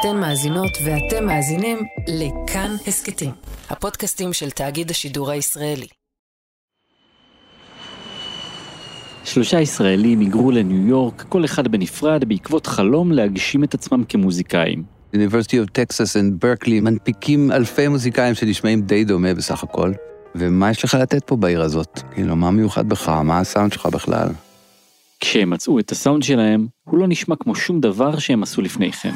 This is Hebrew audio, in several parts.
אתן מאזינות ואתם מאזינים לכאן הסכתים, הפודקאסטים של תאגיד השידור הישראלי. שלושה ישראלים היגרו לניו יורק, כל אחד בנפרד, בעקבות חלום להגשים את עצמם כמוזיקאים. University of Texas and Berkeley מנפיקים אלפי מוזיקאים שנשמעים די דומה בסך הכל. ומה יש לך לתת פה בעיר הזאת? כאילו, מה מיוחד בך? מה הסאונד שלך בכלל? כשהם מצאו את הסאונד שלהם, הוא לא נשמע כמו שום דבר שהם עשו לפני כן.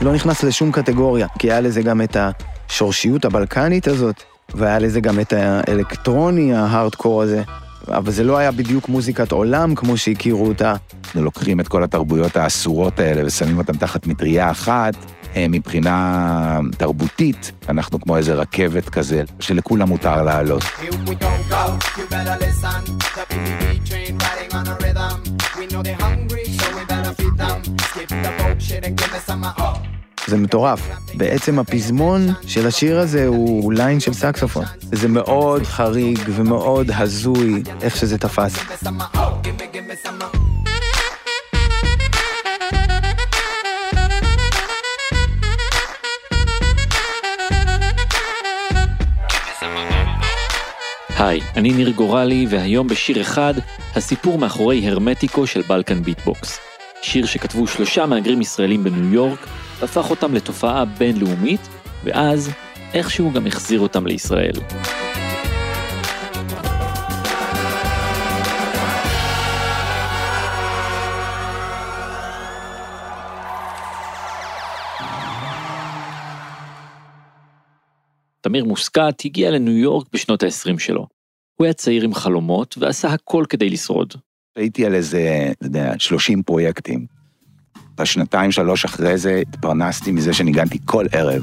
לא נכנס לשום קטגוריה, כי היה לזה גם את השורשיות הבלקנית הזאת, והיה לזה גם את האלקטרוני ההארדקור הזה, אבל זה לא היה בדיוק מוזיקת עולם כמו שהכירו אותה. אנחנו לוקחים את כל התרבויות האסורות האלה ושמים אותן תחת מטריה אחת, אה, מבחינה תרבותית, אנחנו כמו איזה רכבת כזה, שלכולם מותר לעלות. זה מטורף. בעצם הפזמון של השיר הזה הוא line של סקסופון. זה מאוד חריג ומאוד הזוי איך שזה תפס. היי, אני ניר גורלי, והיום בשיר אחד, הסיפור מאחורי Hermetico של Balkan Beat Box. שיר שכתבו שלושה מהגרים ישראלים בניו יורק, והפך אותם לתופעה בינלאומית, ואז איכשהו גם החזיר אותם לישראל. תמיר מוסקת הגיע לניו יורק בשנות ה-20 שלו. הוא היה צעיר עם חלומות ועשה הכל כדי לשרוד. הייתי על איזה, אתה יודע, 30 פרויקטים. בשנתיים, שלוש אחרי זה, התפרנסתי מזה שניגנתי כל ערב.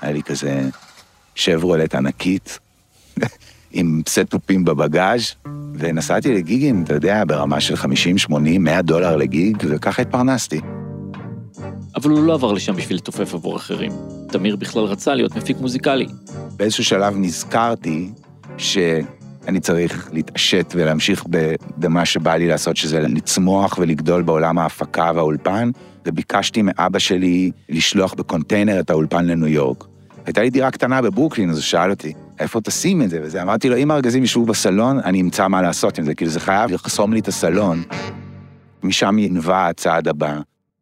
היה לי כזה שברולט ענקית, עם סטופים בבגאז', ונסעתי לגיגים, אתה יודע, ברמה של 50, 80, 100 דולר לגיג, וככה התפרנסתי. אבל הוא לא עבר לשם בשביל לתופף עבור אחרים. תמיר בכלל רצה להיות מפיק מוזיקלי. באיזשהו שלב נזכרתי שאני צריך להתעשת ולהמשיך במה שבא לי לעשות, שזה לצמוח ולגדול בעולם ההפקה והאולפן, וביקשתי מאבא שלי לשלוח בקונטיינר את האולפן לניו יורק. הייתה לי דירה קטנה בברוקלין, אז הוא שאל אותי, איפה תשים את זה? וזה, אמרתי לו, אם הארגזים ישבו בסלון, אני אמצא מה לעשות עם זה, כאילו זה חייב לחסום לי את הסלון. משם ינבע הצעד הבא.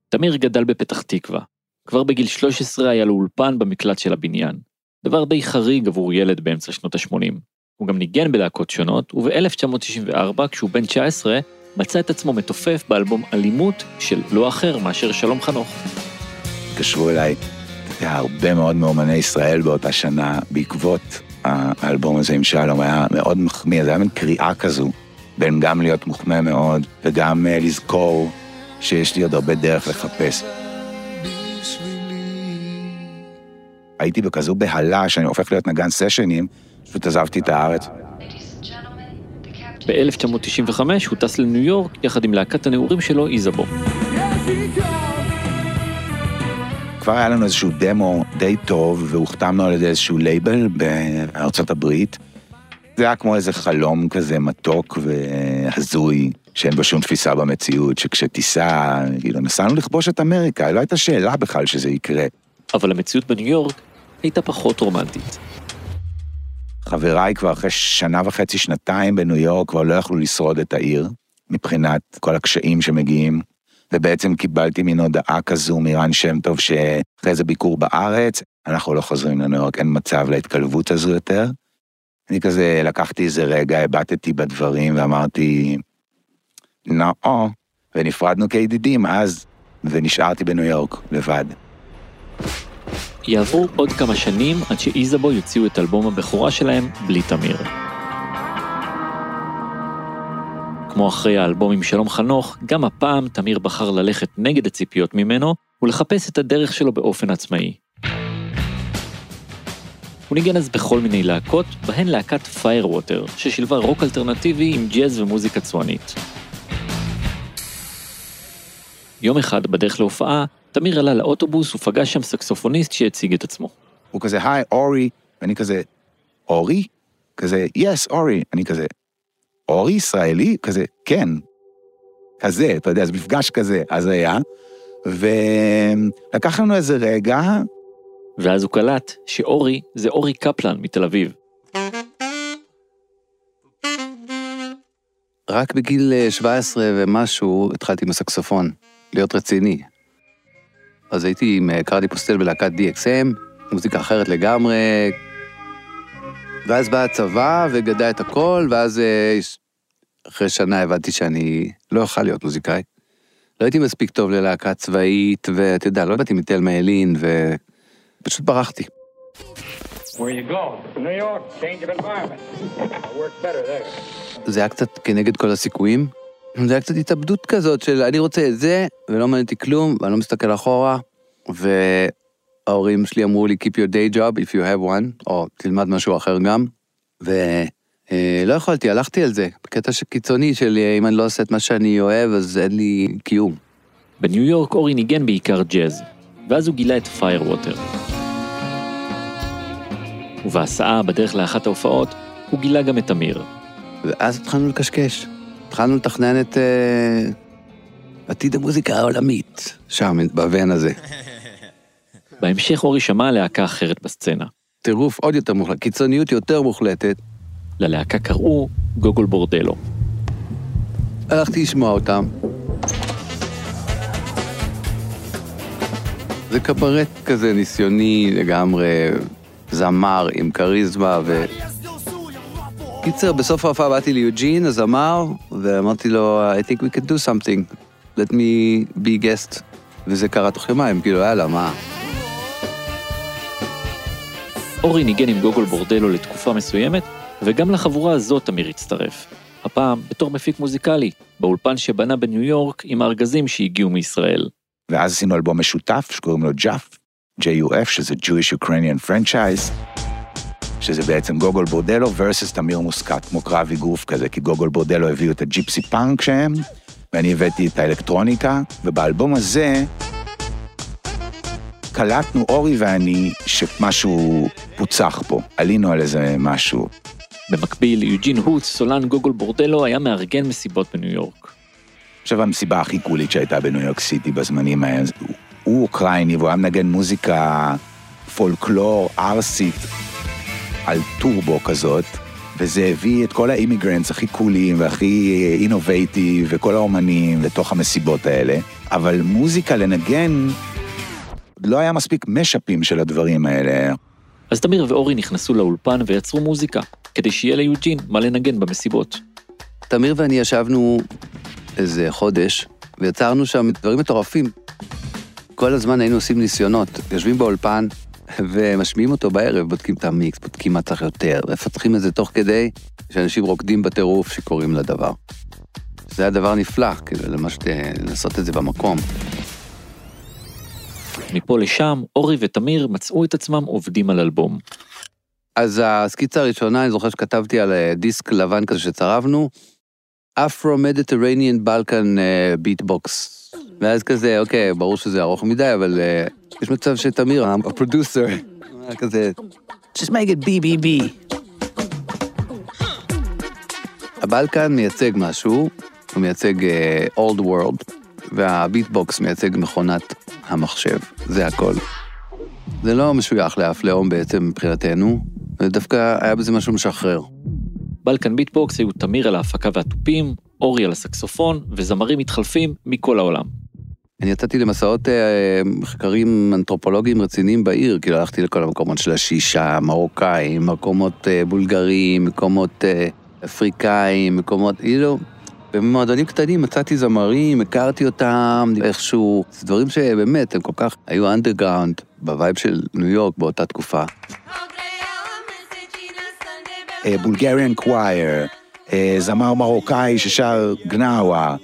תמיר גדל בפתח תקווה. כבר בגיל 13 היה לו אולפן במקלט של הבניין. דבר די חריג עבור ילד באמצע שנות ה-80. הוא גם ניגן בלהקות שונות, וב-1994, כשהוא בן 19, מצא את עצמו מתופף באלבום אלימות של לא אחר מאשר שלום חנוך. התקשרו אליי הרבה מאוד מאומני ישראל באותה שנה, בעקבות האלבום הזה עם שלום, היה מאוד מחמיא, זה היה מין קריאה כזו, בין גם להיות מוחמא מאוד, וגם uh, לזכור שיש לי עוד הרבה דרך לחפש. הייתי בכזו בהלה שאני הופך להיות נגן סשנים, פשוט עזבתי את הארץ. ב-1995 הוא טס לניו יורק יחד עם להקת הנעורים שלו, איזבו. כבר היה לנו איזשהו דמו די טוב, והוחתמנו על ידי איזשהו לייבל בארצות הברית. זה היה כמו איזה חלום כזה מתוק והזוי, שאין בו שום תפיסה במציאות, שכשתיסע, כאילו, נסענו לכבוש את אמריקה, לא הייתה שאלה בכלל שזה יקרה. אבל המציאות בניו יורק הייתה פחות רומנטית. חבריי כבר אחרי שנה וחצי, שנתיים בניו יורק, כבר לא יכלו לשרוד את העיר, מבחינת כל הקשיים שמגיעים. ובעצם קיבלתי מין הודעה כזו מרן שם טוב שאחרי איזה ביקור בארץ, אנחנו לא חוזרים לניו יורק, אין מצב להתקלבות הזו יותר. אני כזה לקחתי איזה רגע, הבטתי בדברים ואמרתי, נאו, ונפרדנו כידידים אז, ונשארתי בניו יורק לבד. יעברו עוד כמה שנים עד שאיזבו יוציאו את אלבום הבכורה שלהם בלי תמיר. כמו אחרי האלבום עם שלום חנוך, גם הפעם תמיר בחר ללכת נגד הציפיות ממנו ולחפש את הדרך שלו באופן עצמאי. הוא ניגן אז בכל מיני להקות, בהן להקת Firewater, ששילבה רוק אלטרנטיבי עם ג'אז ומוזיקה צוענית. יום אחד, בדרך להופעה, תמיר עלה לאוטובוס ופגש שם סקסופוניסט שהציג את עצמו. הוא כזה, היי, אורי, ואני כזה, אורי? כזה, יס, אורי. אני כזה, אורי ישראלי? כזה, כן. כזה, אתה יודע, זה מפגש כזה, אז היה. ולקח לנו איזה רגע, ואז הוא קלט שאורי זה אורי קפלן מתל אביב. רק בגיל אה, 17 ומשהו התחלתי עם הסקסופון, להיות רציני. אז הייתי עם אה, קרדי פוסטל בלהקת DXM, מוזיקה אחרת לגמרי. ואז בא הצבא וגדע את הכל, ואז אה, אחרי שנה הבנתי שאני לא אוכל להיות מוזיקאי. לא הייתי מספיק טוב ללהקה צבאית, ואתה יודע, לא באתי מתלמה ילין, ופשוט ברחתי. York. זה היה קצת כנגד כל הסיכויים. זה היה קצת התאבדות כזאת של אני רוצה את זה, ולא מעניין אותי כלום, ואני לא מסתכל אחורה. וההורים שלי אמרו לי, Keep your day job if you have one, או תלמד משהו אחר גם. ולא יכולתי, הלכתי על זה, בקטע קיצוני של אה, אם אני לא עושה את מה שאני אוהב, אז אין לי קיום. בניו יורק אורי ניגן בעיקר ג'אז, ואז הוא גילה את פיירווטר. ובהסעה, בדרך לאחת ההופעות, הוא גילה גם את אמיר. ואז התחלנו לקשקש. התחלנו לתכנן את uh, עתיד המוזיקה העולמית, שם, בוון הזה. בהמשך אורי שמע להקה אחרת בסצנה. טירוף עוד יותר מוחלט, קיצוניות יותר מוחלטת. ללהקה קראו גוגול בורדלו. הלכתי לשמוע אותם. זה קברט כזה ניסיוני לגמרי, זמר עם כריזמה ו... קיצר, בסוף ההופעה באתי ליוג'ין, הזמר, ואמרתי לו, I think we can do something, let me be guest. וזה קרה תוך יומיים, כאילו, יאללה, מה? אורי ניגן עם גוגול בורדלו לתקופה מסוימת, וגם לחבורה הזאת אמיר הצטרף. הפעם בתור מפיק מוזיקלי, באולפן שבנה בניו יורק עם הארגזים שהגיעו מישראל. ואז עשינו אלבום משותף שקוראים לו ג'אף, JUF, שזה Jewish Ukrainian Franchise, שזה בעצם גוגול בורדלו versus תמיר מוסקת, כמו קרב אגרוף כזה, כי גוגול בורדלו הביאו את הג'יפסי פאנק שהם, ואני הבאתי את האלקטרוניקה, ובאלבום הזה קלטנו, אורי ואני, שמשהו פוצח פה, עלינו על איזה משהו. במקביל, יוג'ין הוץ, סולן גוגול בורדלו, היה מארגן מסיבות בניו יורק. עכשיו המסיבה הכי קולית שהייתה בניו יורק סיטי בזמנים האלה, הוא, הוא אוקראיני והוא היה מנגן מוזיקה פולקלור ערסית על טורבו כזאת, וזה הביא את כל ה immigrants הכי קולים והכי innovative וכל האומנים לתוך המסיבות האלה, אבל מוזיקה לנגן, לא היה מספיק mashup ים של הדברים האלה. אז תמיר ואורי נכנסו לאולפן ויצרו מוזיקה, כדי שיהיה ליוג'ין מה לנגן במסיבות. תמיר ואני ישבנו איזה חודש, ויצרנו שם דברים מטורפים. כל הזמן היינו עושים ניסיונות, יושבים באולפן ומשמיעים אותו בערב, בודקים את המיקס, בודקים מה צריך יותר, מפתחים את זה תוך כדי שאנשים רוקדים בטירוף שקוראים לדבר. זה היה דבר נפלא, כאילו, למש... לעשות את זה במקום. מפה לשם, אורי ותמיר מצאו את עצמם עובדים על אלבום. אז הסקיצה הראשונה, אני זוכר שכתבתי על אה, דיסק לבן כזה שצרבנו, Afro-Mediterranean Balkan Beat Box. ואז כזה, אוקיי, ברור שזה ארוך מדי, אבל אה, יש מצב שתמיר, ה producer, כזה, just make it BBB. הבלקן מייצג משהו, הוא מייצג אה, old world, וה beatbox מייצג מכונת המחשב, זה הכל. זה לא משוייך לאף לאום בעצם מבחינתנו, ודווקא היה בזה משהו משחרר. Balkan Beat Box היו תמיר על ההפקה והתופים, אורי על הסקסופון, וזמרים מתחלפים מכל העולם. אני יצאתי למסעות אה, מחקרים אנתרופולוגיים רציניים בעיר, כאילו הלכתי לכל המקומות של השישה, מרוקאים, מקומות אה, בולגרים, מקומות אה, אפריקאים, מקומות, כאילו, במועדונים קטנים מצאתי זמרים, הכרתי אותם איכשהו, זה דברים שבאמת הם כל כך היו underground ב vibe של ניו יורק באותה תקופה. Bulgarian choir, זמר מרוקאי ששר גנאווה,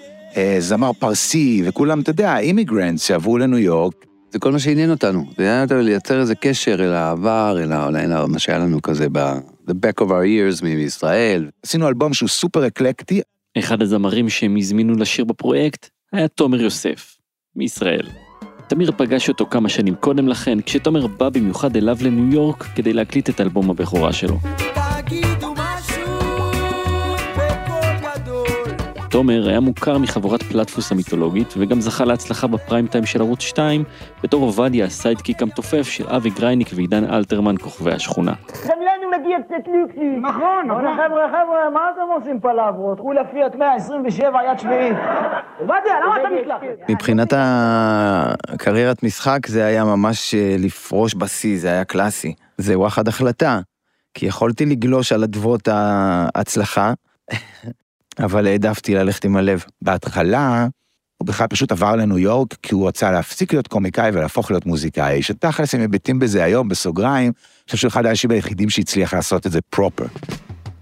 זמר פרסי, וכולם, אתה יודע, immigrants שעברו לניו יורק. זה כל מה שעניין אותנו, זה עניין אותנו לייצר איזה קשר אל העבר, אל, ה... אל מה שהיה לנו כזה ב-the back of our ears מישראל. עשינו אלבום שהוא סופר אקלקטי. אחד הזמרים שהם הזמינו לשיר בפרויקט היה תומר יוסף, מישראל. תמיר פגש אותו כמה שנים קודם לכן, כשתומר בא במיוחד אליו לניו יורק כדי להקליט את אלבום הבכורה שלו. תומר היה מוכר מחבורת פלטפוס המיתולוגית, וגם זכה להצלחה בפריים טיים של ערוץ 2, בתור עובדיה ה sidekick המתופף של אבי גרייניק ועידן אלתרמן כוכבי השכונה. גם לנו מגיע קצת לוקסי. נכון, נכון. חבר'ה, חבר'ה, מה אתם עושים פלברות? כולה פיאט 127 יד שביעית. עובדיה, למה אתה מתלחץ? מבחינת הקריירת משחק זה היה ממש אה, לפרוש בשיא, זה היה קלאסי. זה וואחד החלטה, כי יכולתי לגלוש על אדוות ההצלחה, אבל העדפתי ללכת עם הלב. בהתחלה, הוא בכלל פשוט עבר לניו יורק, כי הוא רצה להפסיק להיות קומיקאי ולהפוך להיות מוזיקאי, שתכלס הם מביטים בזה היום, בסוגריים, אני חושב שהוא אחד האנשים היחידים שהצליח לעשות את זה פרופר.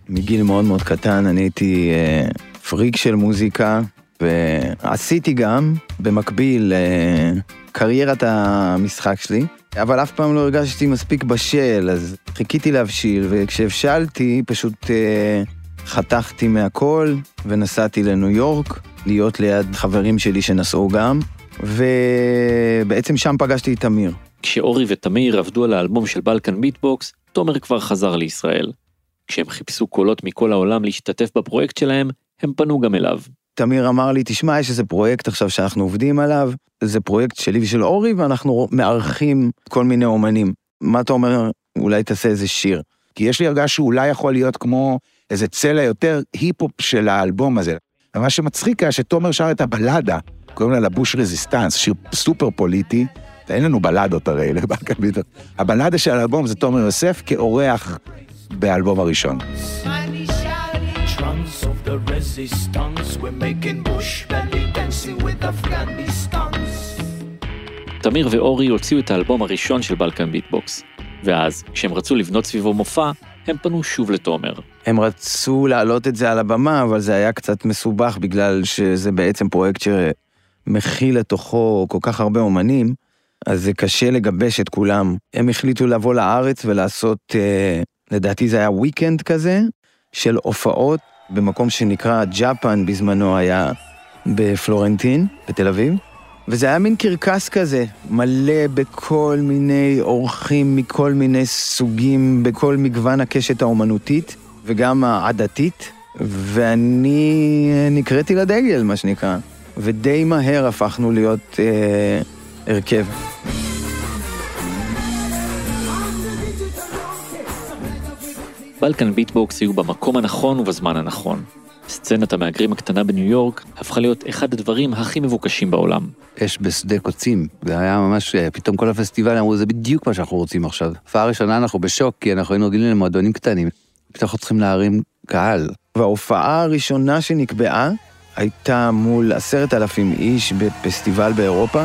מגיל מאוד מאוד קטן אני הייתי אה, פריק של מוזיקה, ועשיתי גם, במקביל, אה, קריירת המשחק שלי, אבל אף פעם לא הרגשתי מספיק בשל, אז חיכיתי להבשיל, וכשהבשלתי פשוט אה, חתכתי מהכל ונסעתי לניו יורק, להיות ליד חברים שלי שנסעו גם, ובעצם שם פגשתי את תמיר. כשאורי ותמיר עבדו על האלבום של Balkan Beat Box, תומר כבר חזר לישראל. כשהם חיפשו קולות מכל העולם להשתתף בפרויקט שלהם, הם פנו גם אליו. תמיר אמר לי, תשמע, יש איזה פרויקט עכשיו שאנחנו עובדים עליו, זה פרויקט שלי ושל אורי, ואנחנו מארחים כל מיני אומנים. מה אתה אומר, אולי תעשה איזה שיר? כי יש לי הרגשה שאולי יכול להיות כמו איזה צלע יותר היפ-הופ של האלבום הזה. ומה שמצחיק היה שתומר שר את הבלדה, קוראים לה La Bush Resistance, שיר סופר פוליטי, אין לנו בלדות הרי, ל Balkan Beat Box. הבלדה של האלבום זה תומר יוסף כאורח באלבום הראשון. תמיר ואורי הוציאו את האלבום הראשון של בלקן ביטבוקס, ואז, כשהם רצו לבנות סביבו מופע, הם פנו שוב לתומר. הם רצו להעלות את זה על הבמה, אבל זה היה קצת מסובך בגלל שזה בעצם פרויקט שמכיל לתוכו כל כך הרבה אומנים, אז זה קשה לגבש את כולם. הם החליטו לבוא לארץ ולעשות, אה, לדעתי זה היה weekend כזה, של הופעות במקום שנקרא ג'אפן בזמנו היה בפלורנטין, בתל אביב. וזה היה מין קרקס כזה, מלא בכל מיני אורחים מכל מיני סוגים, בכל מגוון הקשת האומנותית וגם העדתית, ואני נקראתי לדגל, מה שנקרא. ודי מהר הפכנו להיות אה, הרכב. בלקן ביטבוקס היו במקום הנכון ובזמן הנכון. סצנת המהגרים הקטנה בניו יורק הפכה להיות אחד הדברים הכי מבוקשים בעולם. אש בשדה קוצים, זה היה ממש, אה, פתאום כל הפסטיבל אמרו, זה בדיוק מה שאנחנו רוצים עכשיו. הופעה ראשונה אנחנו בשוק, כי אנחנו היינו רגילים למועדונים קטנים. פתאום אנחנו צריכים להרים קהל. וההופעה הראשונה שנקבעה הייתה מול עשרת אלפים איש בפסטיבל באירופה.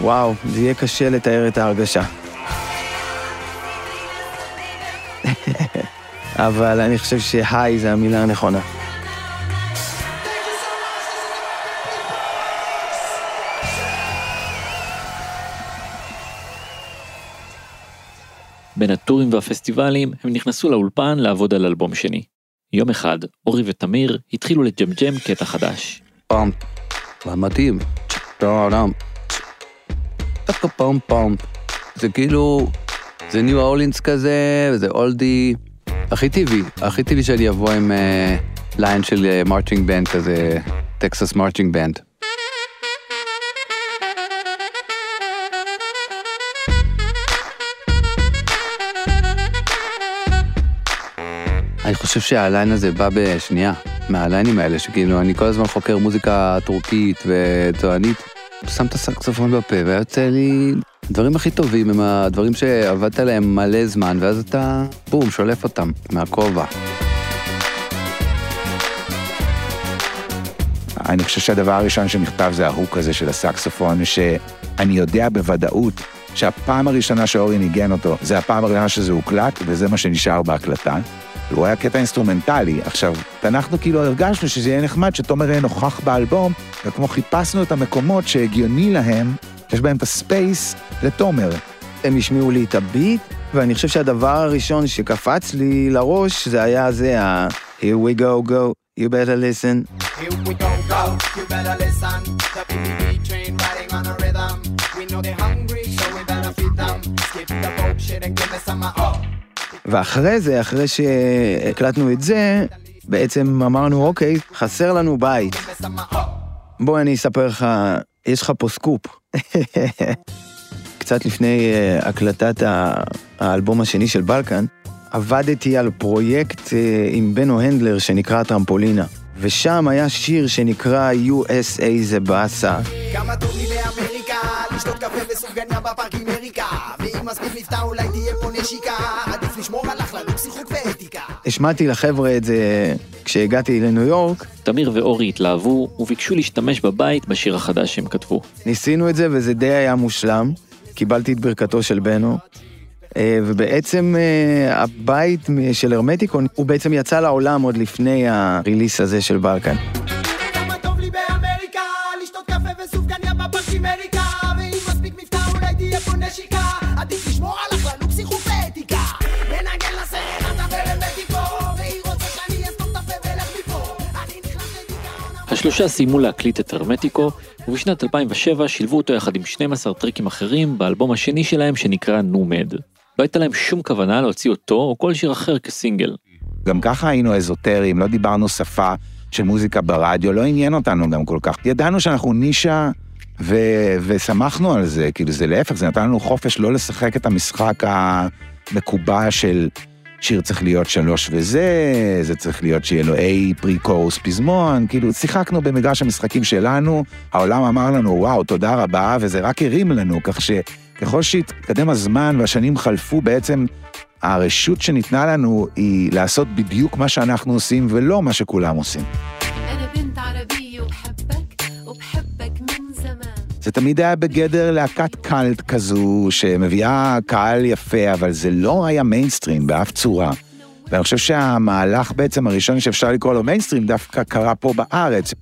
וואו, זה יהיה קשה לתאר את ההרגשה. אבל אני חושב שהיי זה המילה הנכונה. בין הטורים והפסטיבלים הם נכנסו לאולפן לעבוד על אלבום שני. יום אחד, אורי ותמיר התחילו לג'מג'ם קטע חדש. פעם, מדהים. טאדם. טקה פעם פעם. זה כאילו, זה ניו אורלינס כזה, וזה oldie. הכי טבעי, הכי טבעי שאני אבוא עם אה, line של marching band כזה, טקסס marching band. אני חושב שהליין הזה בא בשנייה, מהליינים האלה, שכאילו אני כל הזמן חוקר מוזיקה טורקית וטוענית, שם את הסקסופון בפה והיה יוצא לי הדברים הכי טובים הם הדברים שעבדת עליהם מלא זמן, ואז אתה, בום, שולף אותם מהכובע. אני חושב שהדבר הראשון שנכתב זה ההוק הזה של הסקסופון, שאני יודע בוודאות שהפעם הראשונה שאורי ניגן אותו, זה הפעם הראשונה שזה הוקלט, וזה מה שנשאר בהקלטה. הוא היה קטע אינסטרומנטלי. עכשיו, אנחנו כאילו הרגשנו שזה יהיה נחמד שתומר יהיה נוכח באלבום, וכמו חיפשנו את המקומות שהגיוני להם, יש בהם את ה space לתומר. הם השמיעו לי את ה beat, ואני חושב שהדבר הראשון שקפץ לי לראש זה היה זה ה- Here we go go, you better listen. Here we go, go, you better listen. The BBB train riding on a rhythm. We know they're hungry, ואחרי זה, אחרי שהקלטנו את זה, בעצם אמרנו, אוקיי, חסר לנו בית. בוא אני אספר לך, יש לך פה סקופ. קצת לפני אה, הקלטת האלבום השני של בלקן, עבדתי על פרויקט אה, עם בנו הנדלר שנקרא טרמפולינה. ושם היה שיר שנקרא USA זה באסה. כמה טוב לי באמריקה, לשתות קפה וסופגניה בפארק אמריקה ואם מספיק מבטא אולי תהיה פה נשיקה עדיף לשמור על אחללות שיחוק ואתיקה השמעתי לחבר'ה את זה כשהגעתי לניו יורק, תמיר ואורי התלהבו וביקשו להשתמש בבית בשיר החדש שהם כתבו. ניסינו את זה וזה די היה מושלם. קיבלתי את ברכתו של בנו. אה, ובעצם אה, הבית של הרמטיקון, הוא בעצם יצא לעולם עוד לפני הריליס הזה של בלקן. כמה טוב לי באמריקה, לשתות קפה וסופגניה השלושה סיימו להקליט את הרמטיקו, ובשנת 2007 שילבו אותו יחד עם 12 טריקים אחרים באלבום השני שלהם שנקרא נומד. לא הייתה להם שום כוונה להוציא אותו או כל שיר אחר כסינגל. גם ככה היינו אזוטריים, לא דיברנו שפה של מוזיקה ברדיו, לא עניין אותנו גם כל כך. ידענו שאנחנו נישה, ו- ושמחנו על זה, כאילו זה להפך, זה נתן לנו חופש לא לשחק את המשחק המקובע של שיר צריך להיות שלוש וזה, זה צריך להיות שיהיה לו A, פרי קורוס, פזמון, כאילו שיחקנו במגרש המשחקים שלנו, העולם אמר לנו וואו, תודה רבה, וזה רק הרים לנו, כך שככל שהתקדם הזמן והשנים חלפו, בעצם הרשות שניתנה לנו היא לעשות בדיוק מה שאנחנו עושים ולא מה שכולם עושים. זה תמיד היה בגדר להקת קאלט כזו, שמביאה קהל יפה, אבל זה לא היה מיינסטרים באף צורה. ואני חושב שהמהלך בעצם הראשון שאפשר לקרוא לו מיינסטרים דווקא קרה פה בארץ.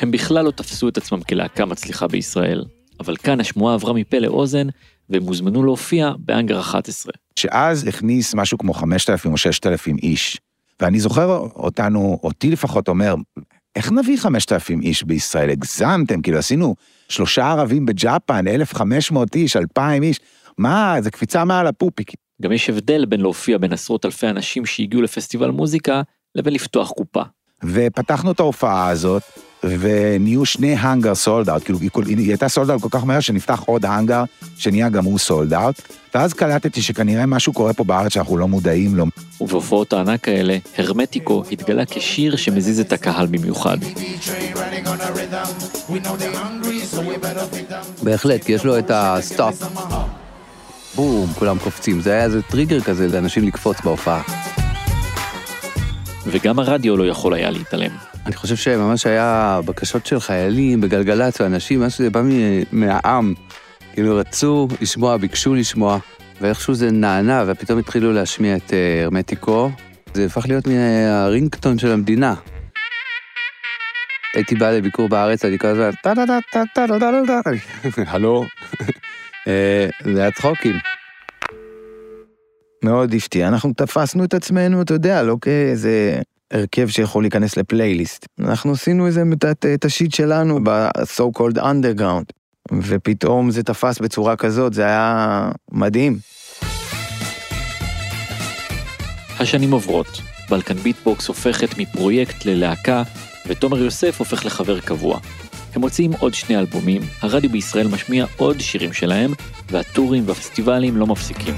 הם בכלל לא תפסו את עצמם כלהקה מצליחה בישראל, אבל כאן השמועה עברה מפה לאוזן, והם הוזמנו להופיע באנגר 11. שאז הכניס משהו כמו 5,000 או 6,000 איש. ואני זוכר אותנו, אותי לפחות אומר, איך נביא 5,000 איש בישראל? הגזמתם, כאילו עשינו שלושה ערבים בג'אפן, 1,500 איש, 2,000 איש, מה, זה קפיצה מעל הפופיק. גם יש הבדל בין להופיע בין עשרות אלפי אנשים שהגיעו לפסטיבל מוזיקה, לבין לפתוח קופה. ופתחנו את ההופעה הזאת, ונהיו שני האנגר סולד אאוט, כאילו היא הייתה sold out כל כך מהר שנפתח עוד האנגר, שנהיה גם הוא sold out, ואז קלטתי שכנראה משהו קורה פה בארץ שאנחנו לא מודעים לו. ובהופעות הענק האלה, הרמטיקו התגלה כשיר שמזיז את הקהל במיוחד. בהחלט, כי יש לו את ה stop. בום, כולם קופצים. זה היה איזה טריגר כזה לאנשים לקפוץ בהופעה. וגם הרדיו לא יכול היה להתעלם. אני חושב שממש היה בקשות של חיילים בגלגלצ ואנשים, משהו שזה בא מהעם. כאילו רצו לשמוע, ביקשו לשמוע, ואיכשהו זה נענה, ופתאום התחילו להשמיע את אה, הרמטיקו. זה הפך להיות מהרינגטון של המדינה. הייתי בא לביקור בארץ, אני כל הזמן, טה טה טה טה טה טה טה טה טה הלו? אה, זה היה צחוקים. מאוד הפתיע. אנחנו תפסנו את עצמנו, אתה יודע, לא כאיזה הרכב שיכול להיכנס לפלייליסט. אנחנו עשינו איזה את- את השיט שלנו ב-so called underground, ופתאום זה תפס בצורה כזאת, זה היה מדהים. השנים עוברות, בלקן ביטבוקס הופכת מפרויקט ללהקה, ותומר יוסף הופך לחבר קבוע. הם מוציאים עוד שני אלבומים, הרדיו בישראל משמיע עוד שירים שלהם, והטורים והפסטיבלים לא מפסיקים.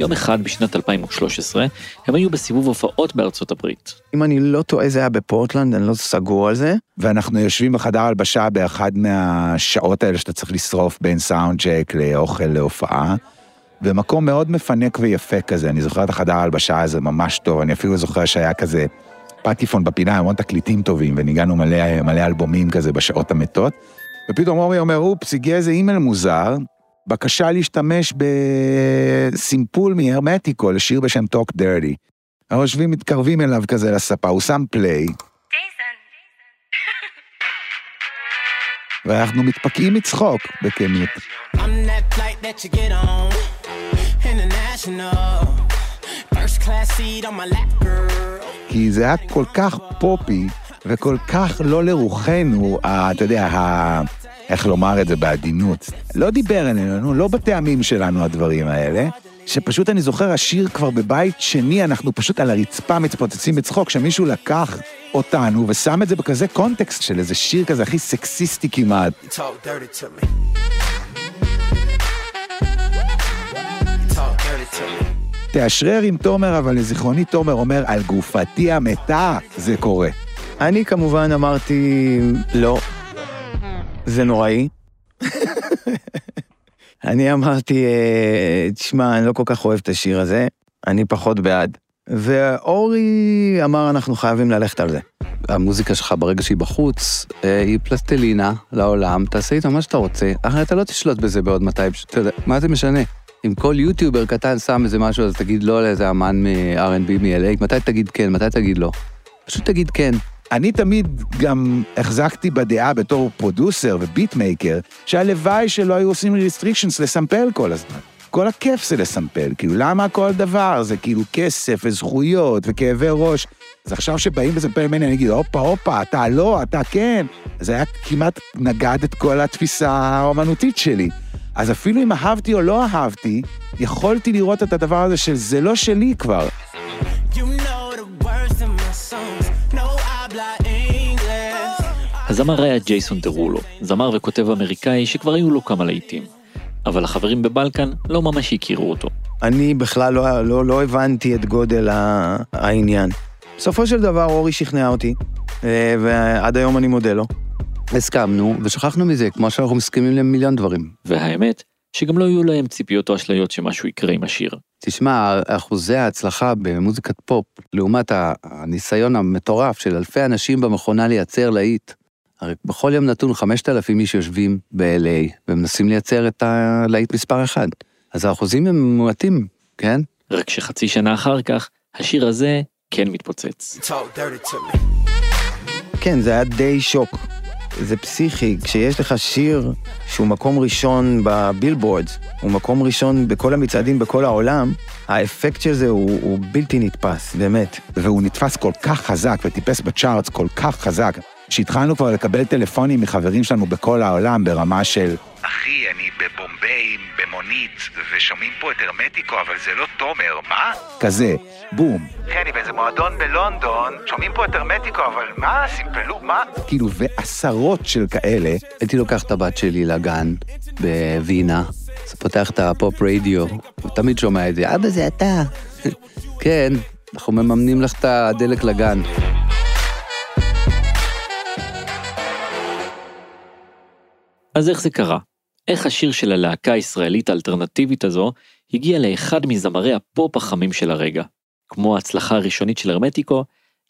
יום אחד בשנת 2013, הם היו בסיבוב הופעות בארצות הברית. אם אני לא טועה, זה היה בפורטלנד, אני לא סגור על זה. ואנחנו יושבים בחדר הלבשה באחד מהשעות האלה שאתה צריך לשרוף בין סאונד צ'ק לאוכל להופעה. ומקום מאוד מפנק ויפה כזה, אני זוכר את החדר ההלבשה הזה ממש טוב, אני אפילו זוכר שהיה כזה פטיפון בפינה, המון תקליטים טובים, וניגענו מלא, מלא אלבומים כזה בשעות המתות. ופתאום אורי אומר, אופס, הגיע איזה אימייל מוזר, בקשה להשתמש בסימפול מהרמטיקו לשיר בשם Talk Dirty. אנחנו יושבים, מתקרבים אליו כזה לספה, הוא שם פליי, ואנחנו מתפקעים מצחוק בכנות. כי זה היה כל כך פופי וכל כך לא לרוחנו, ה- אתה יודע, ה- איך לומר את זה בעדינות, לא דיבר אלינו, לא בטעמים שלנו הדברים האלה, שפשוט אני זוכר השיר כבר בבית שני, אנחנו פשוט על הרצפה מתפוצצים בצחוק, שמישהו לקח אותנו ושם את זה בכזה קונטקסט של איזה שיר כזה הכי סקסיסטי כמעט. תאשרר עם תומר, אבל לזיכרוני תומר אומר, על גופתי המתה זה קורה. אני כמובן אמרתי, לא, זה נוראי. אני אמרתי, אה, תשמע, אני לא כל כך אוהב את השיר הזה, אני פחות בעד. ואורי אמר, אנחנו חייבים ללכת על זה. המוזיקה שלך ברגע שהיא בחוץ, אה, היא פלסטלינה לעולם, תעשה איתה מה שאתה רוצה, אחרי אתה לא תשלוט בזה בעוד 200, אתה יודע, מה זה משנה? אם כל יוטיובר קטן שם איזה משהו, אז תגיד לא לאיזה אמן מ-R&B מ-LA, מתי תגיד כן, מתי תגיד לא? פשוט תגיד כן. אני תמיד גם החזקתי בדעה בתור פרודוסר וביטמייקר, שהלוואי שלא היו עושים restrictions לסמפל כל הזמן. כל הכיף זה לסמפל, כאילו למה כל דבר זה כאילו כסף וזכויות וכאבי ראש. אז עכשיו שבאים לסמפל ממני אני אגיד, הופה, הופה, אתה לא, אתה כן. זה היה כמעט נגד את כל התפיסה האומנותית שלי. אז אפילו אם אהבתי או לא אהבתי, יכולתי לראות את הדבר הזה של זה לא שלי כבר. הזמר היה ג'ייסון דרולו, זמר וכותב אמריקאי שכבר היו לו כמה להיטים. אבל החברים בבלקן לא ממש הכירו אותו. אני בכלל לא, לא, לא הבנתי את גודל העניין. בסופו של דבר אורי שכנע אותי, אה, ועד היום אני מודה לו. הסכמנו, ושכחנו מזה, כמו שאנחנו מסכימים למיליון דברים. והאמת, שגם לא היו להם ציפיות או אשליות שמשהו יקרה עם השיר. תשמע, אחוזי ההצלחה במוזיקת פופ, לעומת ה- הניסיון המטורף של אלפי אנשים במכונה לייצר להיט, הרי בכל יום נתון 5,000 איש יושבים ב-LA ומנסים לייצר את הלהיט מספר אחד. אז האחוזים הם מועטים, כן? רק שחצי שנה אחר כך, השיר הזה כן מתפוצץ. כן, זה היה די שוק. זה פסיכי, כשיש לך שיר שהוא מקום ראשון בבילבורדס, הוא מקום ראשון בכל המצעדים בכל העולם, האפקט של זה הוא, הוא בלתי נתפס, באמת. והוא נתפס כל כך חזק וטיפס בצ'ארטס כל כך חזק, שהתחלנו כבר לקבל טלפונים מחברים שלנו בכל העולם ברמה של אחי, אני בבומביי במונית, ושומעים פה את הרמטיקו, אבל זה לא תומר, מה? כזה, בום. אחי, אני באיזה מועדון בלונדון, שומעים פה את הרמטיקו, אבל מה, סימפלו, מה? כאילו, ועשרות של כאלה. הייתי לוקח את הבת שלי לגן בווינה, אז פותח את הפופ רדיו, ותמיד שומע את זה, אבא זה אתה. כן, אנחנו מממנים לך את הדלק לגן. אז איך זה קרה? איך השיר של הלהקה הישראלית האלטרנטיבית הזו הגיע לאחד מזמרי הפופ החמים של הרגע? כמו ההצלחה הראשונית של הרמטיקו,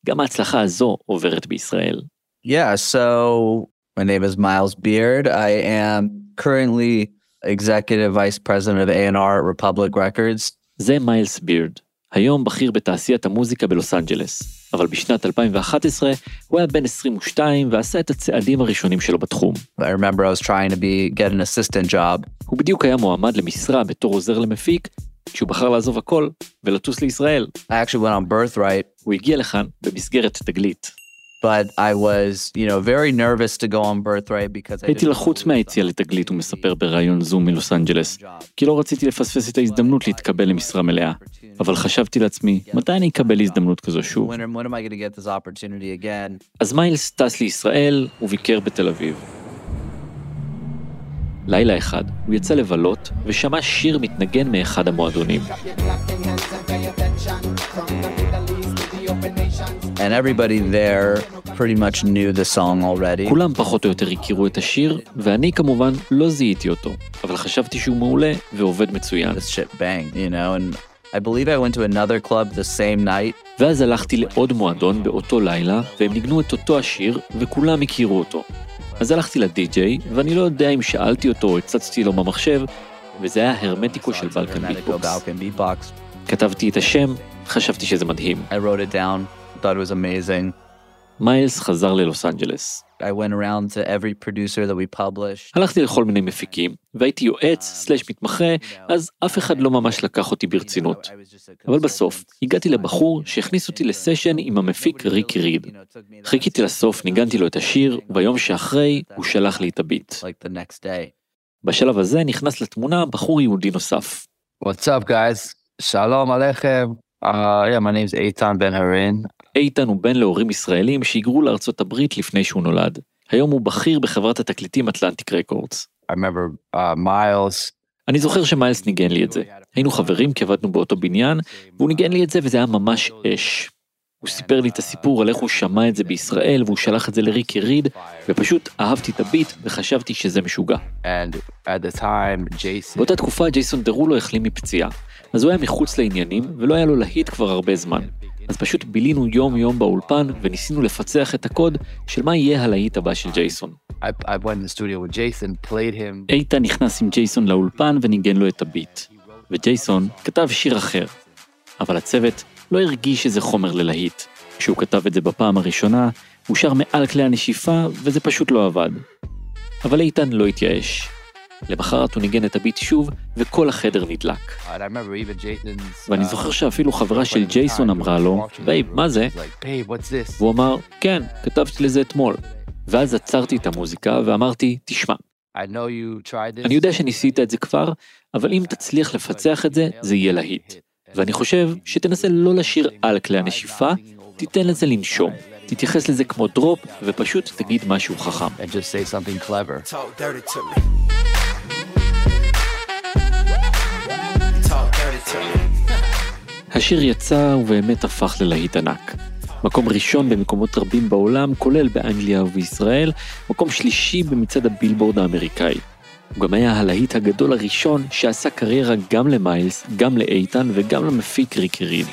גם ההצלחה הזו עוברת בישראל. Yeah, so my name is Miles Beard. I am currently executive vice president of A&R at Republic Records. זה מיילס בירד, היום בכיר בתעשיית המוזיקה בלוס אנג'לס, אבל בשנת 2011 הוא היה בן 22 ועשה את הצעדים הראשונים שלו בתחום. I remember I was trying to be get an assistant job. הוא בדיוק היה מועמד למשרה בתור עוזר למפיק, כשהוא בחר לעזוב הכל ולטוס לישראל. I actually went on birthright, הוא הגיע לכאן במסגרת תגלית. but I was, you know, very nervous to go on birthright because I הייתי לחוץ מהיציאה לתגלית, הוא מספר בראיון זום מלוס אנג'לס, כי לא רציתי לפספס את ההזדמנות להתקבל למשרה מלאה, אבל חשבתי לעצמי, מתי אני אקבל הזדמנות כזו שוב? אז מיילס טס לישראל וביקר בתל אביב. לילה אחד, הוא יצא לבלות ושמע שיר מתנגן מאחד המועדונים. And everybody there pretty much knew the song already. כולם פחות או יותר הכירו את השיר, ואני כמובן לא זיהיתי אותו, אבל חשבתי שהוא מעולה ועובד מצוין. This shit banged, you know, and I believe I went to another club the same night ואז הלכתי לעוד מועדון באותו לילה, והם ניגנו את אותו השיר, וכולם הכירו אותו. אז הלכתי לדי-ג'יי, ואני לא יודע אם שאלתי אותו או הצצתי לו במחשב, וזה היה הרמטיקו של בלקן ביטבוקס. כתבתי את השם, חשבתי שזה מדהים. מיילס חזר ללוס אנג'לס. I went around to every producer that we published. הלכתי לכל מיני מפיקים, והייתי יועץ slash מתמחה, אז אף אחד לא ממש לקח אותי ברצינות. אבל בסוף, הגעתי לבחור שהכניס אותי לסשן עם המפיק ריקי ריד. חיכיתי לסוף, ניגנתי לו את השיר, וביום שאחרי, הוא שלח לי את הביט. Like the next day. בשלב הזה נכנס לתמונה בחור יהודי נוסף. What's up, guys? Shalom Aleichem. Uh, yeah, my name's Eitan Ben Harin. איתן הוא בן להורים ישראלים שהיגרו לארצות הברית לפני שהוא נולד. היום הוא בכיר בחברת התקליטים אטלנטיק רקורדס. Uh. אני זוכר שמיילס ניגן לי את זה. היינו חברים כי עבדנו באותו בניין, והוא ניגן לי את זה וזה היה ממש אש. הוא סיפר לי את הסיפור על איך הוא שמע את זה בישראל, והוא שלח את זה לריקי ריד, ופשוט אהבתי את הביט וחשבתי שזה משוגע. Time, Jason. באותה תקופה ג'ייסון דרולו החלים מפציעה, אז הוא היה מחוץ לעניינים ולא היה לו להיט כבר הרבה זמן. אז פשוט בילינו יום יום באולפן וניסינו לפצח את הקוד של מה יהיה הלהיט הבא של ג'ייסון. איתן נכנס עם ג'ייסון לאולפן וניגן לו את הביט. וג'ייסון כתב שיר אחר. אבל הצוות לא הרגיש שזה חומר ללהיט. כשהוא כתב את זה בפעם הראשונה, הוא שר מעל כלי הנשיפה וזה פשוט לא עבד. אבל איתן לא התייאש. למחרת הוא ניגן את ה beat שוב, וכל החדר נדלק. Jason's. ואני אה, זוכר שאפילו חברה של ג'ייסון אמרה לו, babe, מה זה? והוא אמר, כן, כתבתי לזה אתמול. ואז עצרתי את המוזיקה ואמרתי, תשמע. אני יודע שניסית את זה כבר, אבל אם תצליח לפצח את זה, זה יהיה להיט. ואני חושב שתנסה לא לשיר על כלי הנשיפה, תיתן לזה לנשום. תתייחס לזה כמו דרופ, ופשוט תגיד משהו חכם. השיר יצא ובאמת הפך ללהיט ענק. מקום ראשון במקומות רבים בעולם, כולל באנגליה ובישראל, מקום שלישי במצעד הבילבורד האמריקאי. הוא גם היה הלהיט הגדול הראשון שעשה קריירה גם למיילס, גם לאיתן וגם למפיק ריקי ריד.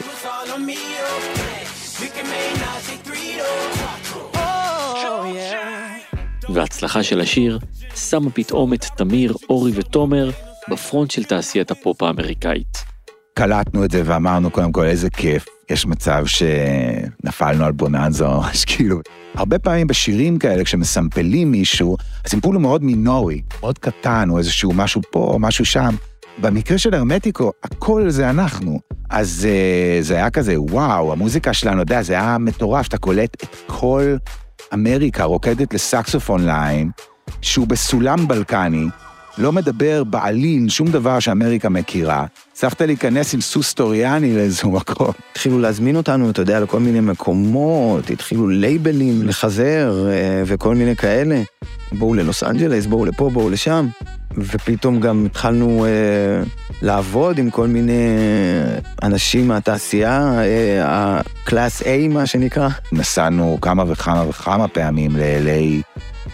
וההצלחה של השיר שמה פתאום את תמיר, אורי ותומר בפרונט של תעשיית הפופ האמריקאית. קלטנו את זה ואמרנו קודם כל איזה כיף, יש מצב שנפלנו על בוננזה, או ממש כאילו, הרבה פעמים בשירים כאלה כשמסמפלים מישהו, הסימפול הוא מאוד מינורי, מאוד קטן, או איזשהו משהו פה או משהו שם. במקרה של הרמטיקו, הכל זה אנחנו. אז אה, זה היה כזה, וואו, המוזיקה שלנו, אתה יודע, זה היה מטורף, אתה קולט את כל אמריקה רוקדת לסקסופון ליין, שהוא בסולם בלקני, לא מדבר בעליל שום דבר שאמריקה מכירה. הצלחת להיכנס עם סוס טרויאני לאיזשהו מקום. התחילו להזמין אותנו, אתה יודע, לכל מיני מקומות, התחילו לייבלים לחזר אה, וכל מיני כאלה. בואו ללוס אנג'לס, בואו לפה, בואו לשם. ופתאום גם התחלנו אה, לעבוד עם כל מיני אנשים מהתעשייה, אה, ה class A מה שנקרא. נסענו כמה וכמה וכמה פעמים ל-LA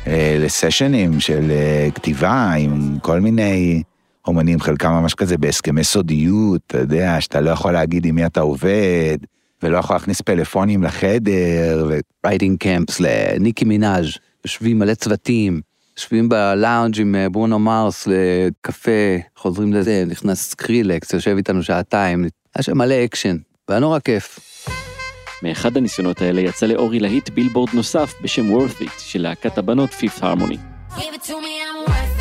אה, לסשנים של אה, כתיבה עם כל מיני אומנים, חלקם ממש כזה בהסכמי סודיות, אתה יודע, שאתה לא יכול להגיד עם מי אתה עובד, ולא יכול להכניס פלאפונים לחדר, ו... writing camps לניקי מנאז', יושבים מלא צוותים, יושבים בלאונג' עם אה, ברונו מרס לקפה, חוזרים לזה, נכנס סקרילקס, יושב איתנו שעתיים, היה שם מלא אקשן, והיה נורא כיף. מאחד הניסיונות האלה יצא לאורי להיט בילבורד נוסף בשם Worth It של להקת הבנות Fifth Harmony. Give it to me, I'm worth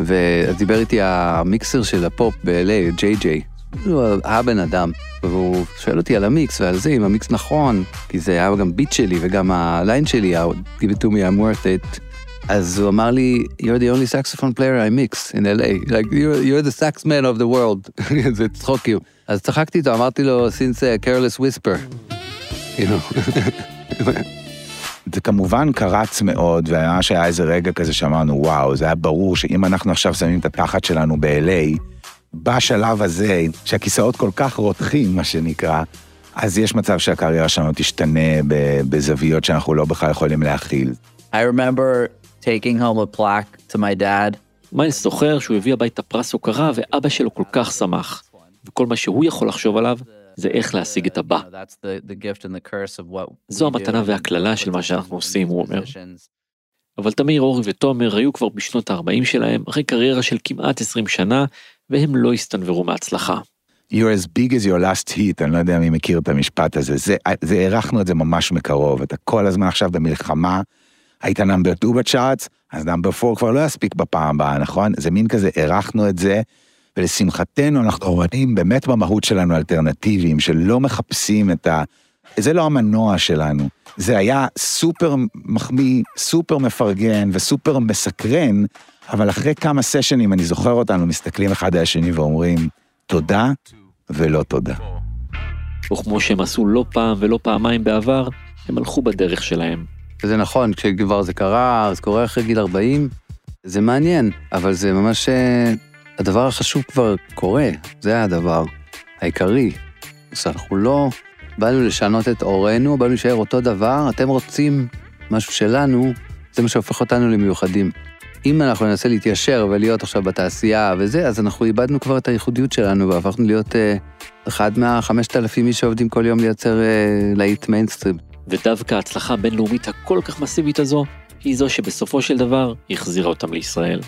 worth it. ואז דיבר איתי המיקסר של הפופ ב-LA, ג'יי ג'יי. הוא הבן אדם, והוא שואל אותי על המיקס ועל זה, אם המיקס נכון, כי זה היה גם ביט שלי וגם הליין שלי, Give it to me, I'm worth it. אז הוא אמר לי, you're the only saxophone player I mix in LA, like you're, you're the sax man of the world, זה צחוקים. אז צחקתי איתו, אמרתי לו, since a careless whisper, you know. זה כמובן קרץ מאוד, והיה שהיה איזה רגע כזה שאמרנו, וואו, זה היה ברור שאם אנחנו עכשיו שמים את התחת שלנו ב-LA, בשלב הזה, שהכיסאות כל כך רותחים, מה שנקרא, אז יש מצב שהקריירה שלנו תשתנה בזוויות שאנחנו לא בכלל יכולים להכיל. I remember taking home a plaque to my dad. מיילס זוכר שהוא הביא הביתה פרס הוקרה ואבא שלו כל כך שמח. וכל מה שהוא יכול לחשוב עליו זה איך להשיג את הבא. זו המתנה והקללה של מה שאנחנו עושים, הוא אומר. אבל תמיר, אורי ותומר היו כבר בשנות ה-40 שלהם, אחרי קריירה של כמעט 20 שנה, והם לא הסתנוורו מהצלחה. You're as big as your last hit, אני לא יודע מי מכיר את המשפט הזה. זה, זה הערכנו את זה ממש מקרוב. אתה כל הזמן עכשיו במלחמה, היית נאמבר 2 בצ'ארטס, אז נאמבר 4 כבר לא יספיק בפעם הבאה, נכון? זה מין כזה, הערכנו את זה, ולשמחתנו אנחנו רואים באמת במהות שלנו אלטרנטיביים, שלא מחפשים את ה... זה לא המנוע שלנו. זה היה סופר מחמיא, סופר מפרגן וסופר מסקרן, אבל אחרי כמה סשנים, אני זוכר אותנו מסתכלים אחד על השני ואומרים, תודה ולא תודה. וכמו שהם עשו לא פעם ולא פעמיים בעבר, הם הלכו בדרך שלהם. וזה נכון, כשכבר זה קרה, זה קורה אחרי גיל 40, זה מעניין, אבל זה ממש... הדבר החשוב כבר קורה, זה הדבר העיקרי. אז אנחנו לא באנו לשנות את עורנו, באנו להישאר אותו דבר, אתם רוצים משהו שלנו, זה מה שהופך אותנו למיוחדים. אם אנחנו ננסה להתיישר ולהיות עכשיו בתעשייה וזה, אז אנחנו איבדנו כבר את הייחודיות שלנו והפכנו להיות אה, אחד מהחמשת אלפים איש שעובדים כל יום לייצר אה, להיט מיינסטרים. ודווקא ההצלחה הבינלאומית הכל כך מסיבית הזו, היא זו שבסופו של דבר החזירה אותם לישראל.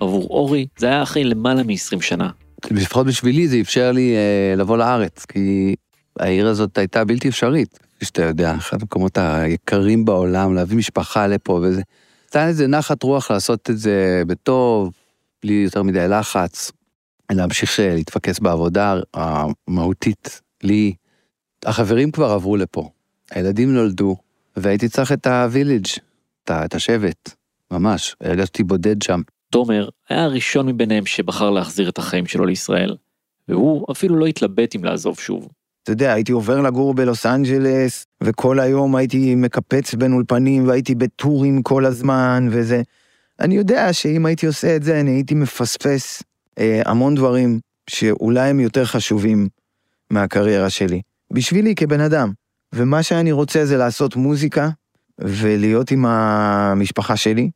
עבור אורי זה היה אחרי למעלה מ-20 שנה. לפחות בשבילי זה אפשר לי אה, לבוא לארץ, כי העיר הזאת הייתה בלתי אפשרית, כפי שאתה יודע, אחד המקומות היקרים בעולם, להביא משפחה לפה וזה. הייתה איזה נחת רוח לעשות את זה בטוב, בלי יותר מדי לחץ, להמשיך אה, להתפקס בעבודה המהותית לי. החברים כבר עברו לפה, הילדים נולדו, והייתי צריך את הוויליג', את ה- את השבט, ממש, הרגשתי בודד שם. תומר היה הראשון מביניהם שבחר להחזיר את החיים שלו לישראל, והוא אפילו לא התלבט אם לעזוב שוב. אתה יודע, הייתי עובר לגור בלוס אנג'לס, וכל היום הייתי מקפץ בין אולפנים, והייתי בטורים כל הזמן, וזה... אני יודע שאם הייתי עושה את זה, אני הייתי מפספס אה, המון דברים שאולי הם יותר חשובים מהקריירה שלי. בשבילי כבן אדם. ומה שאני רוצה זה לעשות מוזיקה, ולהיות עם המשפחה שלי,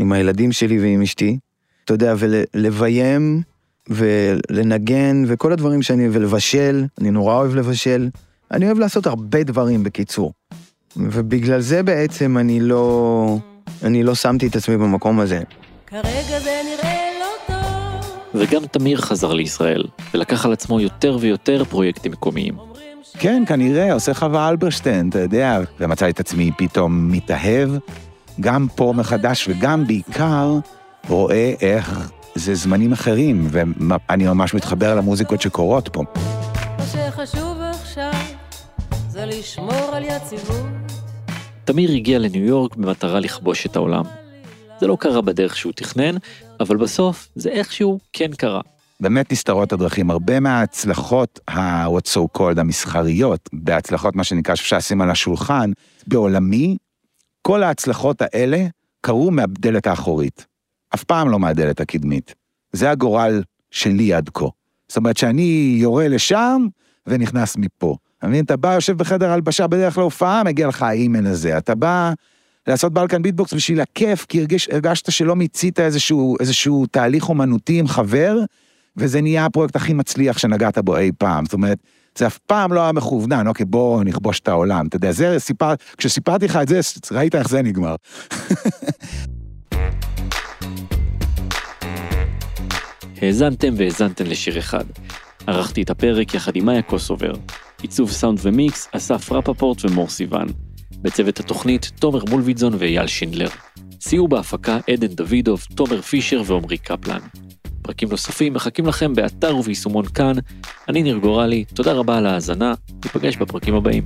עם הילדים שלי ועם אשתי, אתה יודע, ולביים ולנגן וכל הדברים שאני, ולבשל, אני נורא אוהב לבשל. אני אוהב לעשות הרבה דברים בקיצור. ובגלל זה בעצם אני לא, אני לא שמתי את עצמי במקום הזה. כרגע זה נראה לא טוב. וגם תמיר חזר לישראל, ולקח על עצמו יותר ויותר פרויקטים מקומיים. כן, כנראה, עושה חווה אלברשטיין, אתה יודע, ומצא את עצמי פתאום מתאהב, גם פה מחדש וגם בעיקר רואה איך זה זמנים אחרים, ואני ממש מתחבר למוזיקות שקורות פה. מה שחשוב עכשיו זה לשמור על יציבות. תמיר הגיע לניו יורק במטרה לכבוש את העולם. זה לא קרה בדרך שהוא תכנן, אבל בסוף זה איכשהו כן קרה. באמת נסתרות הדרכים. הרבה מההצלחות ה-what so called המסחריות, בהצלחות מה שנקרא שאפשר לשים על השולחן, בעולמי, כל ההצלחות האלה קרו מהדלת האחורית. אף פעם לא מהדלת הקדמית. זה הגורל שלי עד כה. זאת אומרת שאני יורה לשם ונכנס מפה. אתה מבין? אתה בא, יושב בחדר הלבשה בדרך להופעה, מגיע לך האימייל הזה. אתה בא לעשות בלקן ביטבוקס בשביל הכיף, כי הרגיש, הרגשת שלא מיצית איזשהו, איזשהו תהליך אומנותי עם חבר, וזה נהיה הפרויקט הכי מצליח שנגעת בו אי פעם. זאת אומרת, זה אף פעם לא היה מכוונן, אוקיי, בוא נכבוש את העולם. אתה יודע, זה סיפר, כשסיפרתי לך את זה, ראית איך זה נגמר. האזנתם והאזנתם לשיר אחד. ערכתי את הפרק יחד עם מאיה קוסובר. עיצוב סאונד ומיקס, אסף רפפורט ומור סיוון. בצוות התוכנית, תומר מולביטזון ואייל שינדלר. סיור בהפקה עדן דוידוב, תומר פישר ועמרי קפלן. פרקים נוספים מחכים לכם באתר וביישומון כאן. אני ניר גורלי, תודה רבה על ההאזנה, ניפגש בפרקים הבאים.